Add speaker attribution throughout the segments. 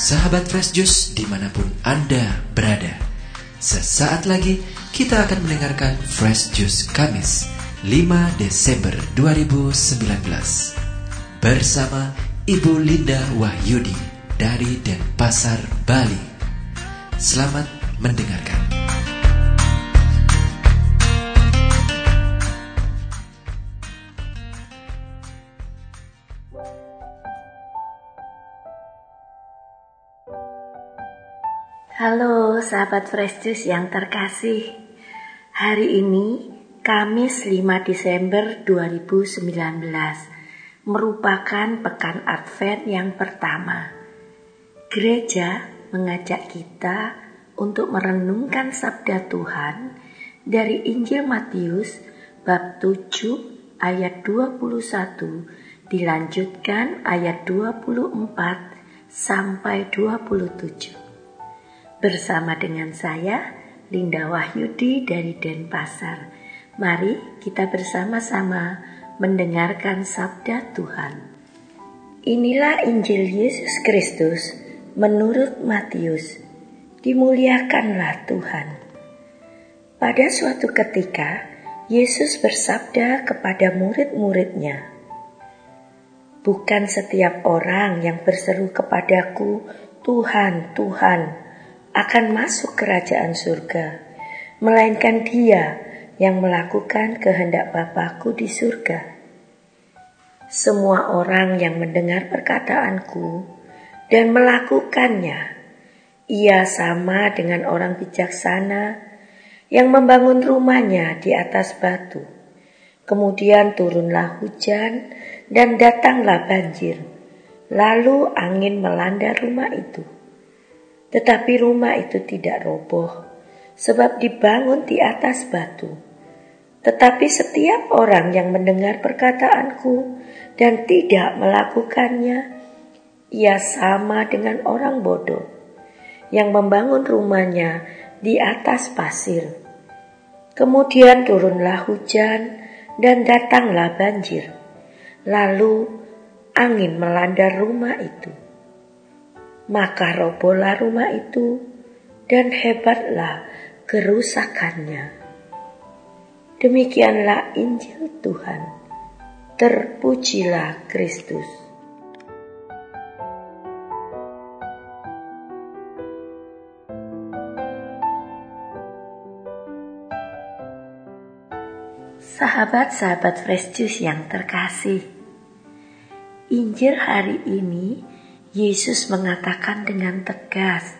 Speaker 1: Sahabat Fresh Juice di mana pun Anda berada. Sesaat lagi kita akan mendengarkan Fresh Juice Kamis 5 Desember 2019 Bersama Ibu Linda Wahyudi dari Denpasar, Bali. Selamat mendengarkan
Speaker 2: Halo sahabat Fresh Juice yang terkasih. Hari ini Kamis 5 Desember 2019 Merupakan pekan Advent yang pertama. Gereja mengajak kita untuk merenungkan sabda Tuhan dari Injil Matius bab 7 ayat 21 dilanjutkan ayat 24 sampai 27 bersama dengan saya Linda Wahyudi dari Denpasar. Mari kita bersama-sama mendengarkan sabda Tuhan. Inilah Injil Yesus Kristus menurut Matius. Dimuliakanlah Tuhan. Pada suatu ketika, Yesus bersabda kepada murid-muridnya, Bukan setiap orang yang berseru kepadaku, Tuhan, Tuhan, akan masuk kerajaan surga, melainkan dia yang melakukan kehendak Bapakku di surga. Semua orang yang mendengar perkataanku dan melakukannya, ia sama dengan orang bijaksana yang membangun rumahnya di atas batu. Kemudian turunlah hujan dan datanglah banjir. Lalu angin melanda rumah itu tetapi rumah itu tidak roboh, sebab dibangun di atas batu. Tetapi setiap orang yang mendengar perkataanku dan tidak melakukannya, ia sama dengan orang bodoh yang membangun rumahnya di atas pasir. Kemudian turunlah hujan dan datanglah banjir. Lalu angin melanda rumah itu maka robohlah rumah itu dan hebatlah kerusakannya. Demikianlah Injil Tuhan. Terpujilah Kristus. Sahabat-sahabat Fresh Juice yang terkasih, Injil hari ini Yesus mengatakan dengan tegas,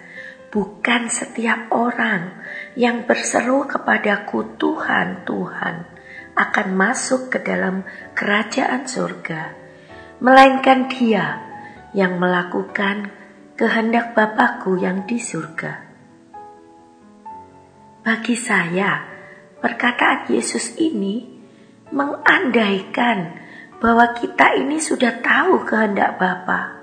Speaker 2: "Bukan setiap orang yang berseru kepadaku, Tuhan, Tuhan, akan masuk ke dalam kerajaan surga, melainkan Dia yang melakukan kehendak Bapakku yang di surga." Bagi saya, perkataan Yesus ini mengandaikan bahwa kita ini sudah tahu kehendak Bapa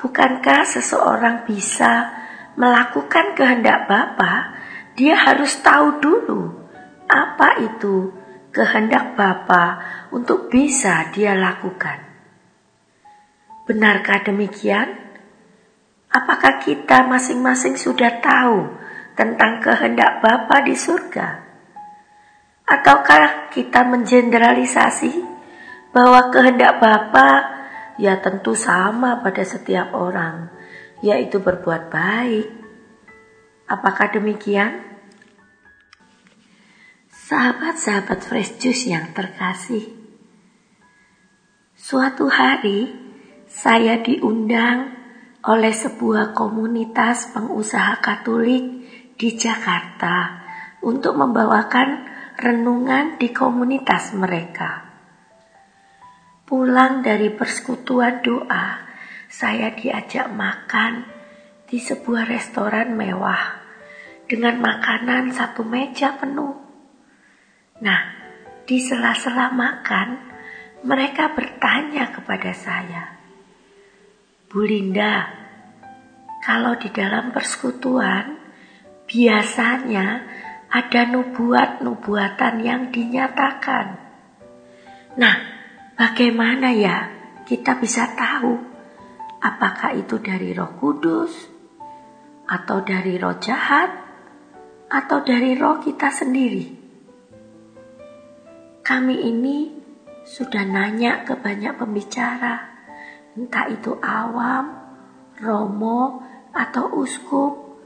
Speaker 2: Bukankah seseorang bisa melakukan kehendak Bapa? Dia harus tahu dulu apa itu kehendak Bapa untuk bisa dia lakukan. Benarkah demikian? Apakah kita masing-masing sudah tahu tentang kehendak Bapa di surga? Ataukah kita mengeneralisasi bahwa kehendak Bapa ya tentu sama pada setiap orang, yaitu berbuat baik. Apakah demikian? Sahabat-sahabat fresh juice yang terkasih, suatu hari saya diundang oleh sebuah komunitas pengusaha Katolik di Jakarta untuk membawakan renungan di komunitas mereka. Pulang dari persekutuan doa, saya diajak makan di sebuah restoran mewah dengan makanan satu meja penuh. Nah, di sela-sela makan, mereka bertanya kepada saya, Bu Linda, kalau di dalam persekutuan biasanya ada nubuat-nubuatan yang dinyatakan. Nah, Bagaimana ya kita bisa tahu Apakah itu dari Roh Kudus, atau dari roh jahat, atau dari roh kita sendiri? Kami ini sudah nanya ke banyak pembicara, entah itu awam, romo, atau uskup,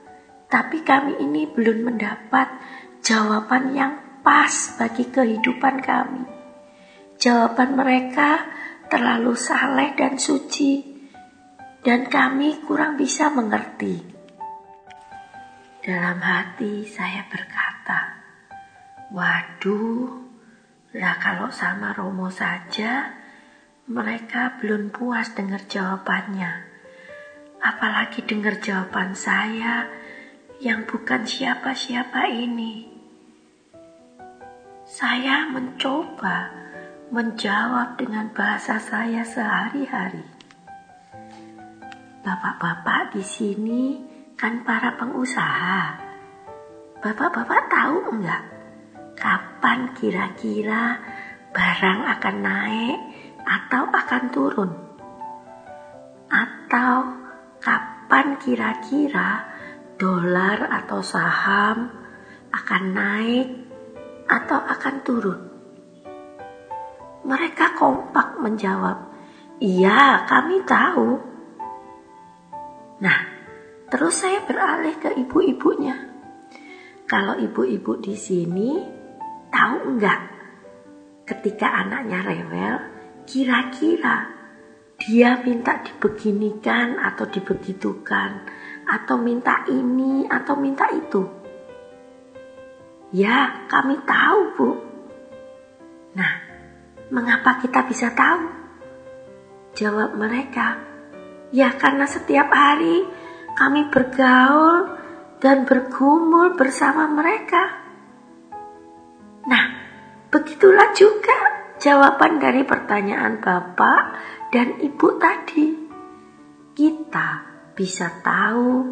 Speaker 2: tapi kami ini belum mendapat jawaban yang pas bagi kehidupan kami. Jawaban mereka terlalu saleh dan suci dan kami kurang bisa mengerti. Dalam hati saya berkata, waduh, lah kalau sama Romo saja, mereka belum puas dengar jawabannya. Apalagi dengar jawaban saya yang bukan siapa-siapa ini. Saya mencoba menjawab dengan bahasa saya sehari-hari. Bapak-bapak di sini kan para pengusaha. Bapak-bapak tahu enggak kapan kira-kira barang akan naik atau akan turun? Atau kapan kira-kira dolar atau saham akan naik atau akan turun? Mereka kompak menjawab, "Iya, kami tahu." Nah, terus saya beralih ke ibu-ibunya. Kalau ibu-ibu di sini tahu enggak ketika anaknya rewel, kira-kira dia minta dibeginikan atau dibegitukan atau minta ini atau minta itu? Ya, kami tahu, Bu. Nah, mengapa kita bisa tahu? Jawab mereka, Ya karena setiap hari kami bergaul dan bergumul bersama mereka. Nah, begitulah juga jawaban dari pertanyaan Bapak dan Ibu tadi. Kita bisa tahu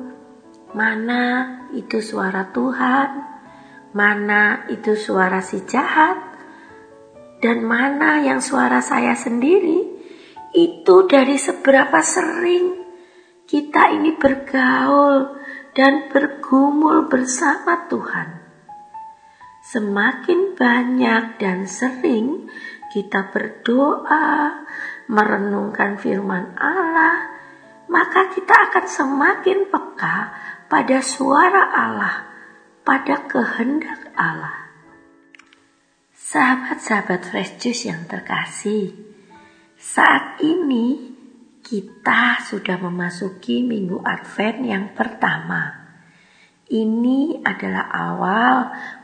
Speaker 2: mana itu suara Tuhan, mana itu suara si jahat, dan mana yang suara saya sendiri itu dari seberapa sering kita ini bergaul dan bergumul bersama Tuhan. Semakin banyak dan sering kita berdoa, merenungkan firman Allah, maka kita akan semakin peka pada suara Allah, pada kehendak Allah. Sahabat-sahabat Fresh Juice yang terkasih, saat ini kita sudah memasuki minggu Advent yang pertama. Ini adalah awal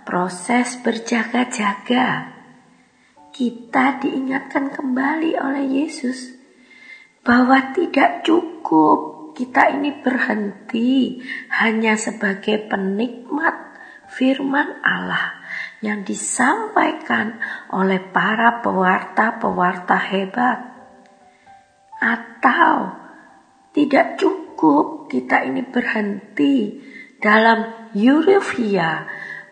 Speaker 2: proses berjaga-jaga. Kita diingatkan kembali oleh Yesus bahwa tidak cukup kita ini berhenti hanya sebagai penikmat firman Allah yang disampaikan oleh para pewarta-pewarta hebat. Atau tidak cukup kita ini berhenti dalam euforia,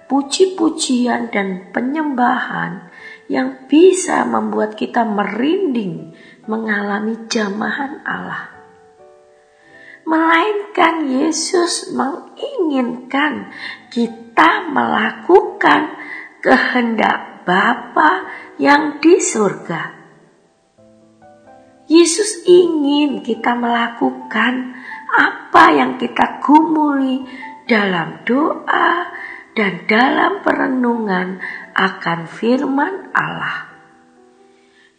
Speaker 2: puji-pujian dan penyembahan yang bisa membuat kita merinding mengalami jamahan Allah. Melainkan Yesus menginginkan kita melakukan kehendak Bapa yang di surga. Yesus ingin kita melakukan apa yang kita gumuli dalam doa dan dalam perenungan akan firman Allah.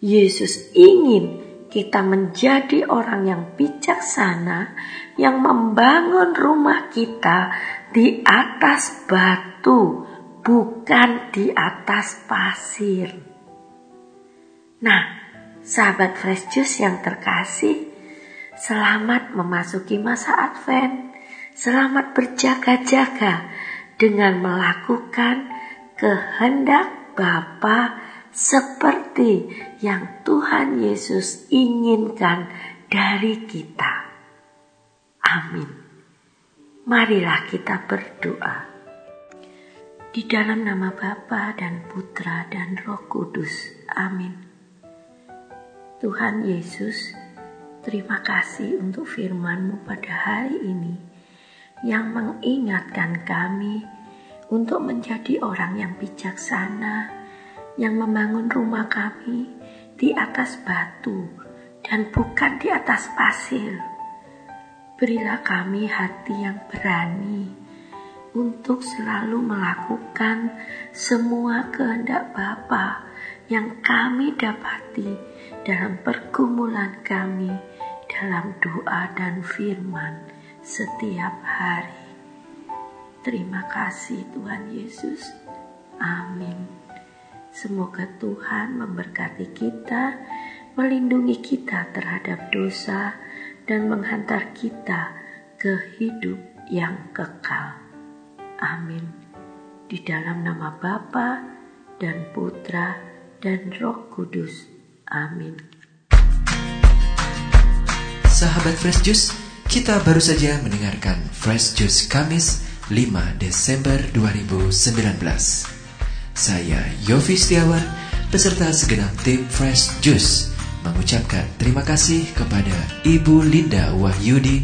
Speaker 2: Yesus ingin kita menjadi orang yang bijaksana yang membangun rumah kita di atas batu bukan di atas pasir. Nah, sahabat Fresh Juice yang terkasih, selamat memasuki masa Advent. Selamat berjaga-jaga dengan melakukan kehendak Bapa seperti yang Tuhan Yesus inginkan dari kita. Amin. Marilah kita berdoa. Di dalam nama Bapa dan Putra dan Roh Kudus. Amin. Tuhan Yesus, Terima kasih untuk firman-Mu pada hari ini yang mengingatkan kami untuk menjadi orang yang bijaksana, yang membangun rumah kami di atas batu dan bukan di atas pasir. Berilah kami hati yang berani untuk selalu melakukan semua kehendak Bapa yang kami dapati dalam pergumulan kami dalam doa dan firman setiap hari. Terima kasih Tuhan Yesus. Amin. Semoga Tuhan memberkati kita, melindungi kita terhadap dosa, dan menghantar kita ke hidup yang kekal. Amin. Di dalam nama Bapa dan Putra dan Roh Kudus. Amin.
Speaker 1: Sahabat Fresh Juice, kita baru saja mendengarkan Fresh Juice Kamis 5 Desember 2019. Saya Yofi Setiawan beserta segenap tim Fresh Juice mengucapkan terima kasih kepada Ibu Linda Wahyudi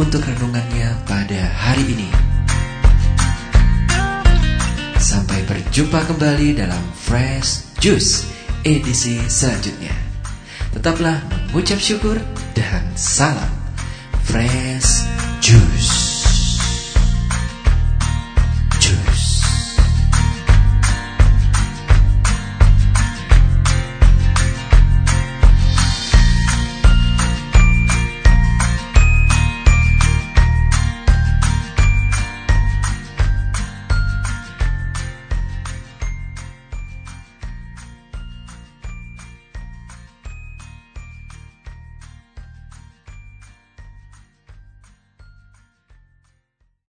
Speaker 1: untuk renungannya pada hari ini. Berjumpa kembali dalam Fresh Juice edisi selanjutnya. Tetaplah mengucap syukur dan salam fresh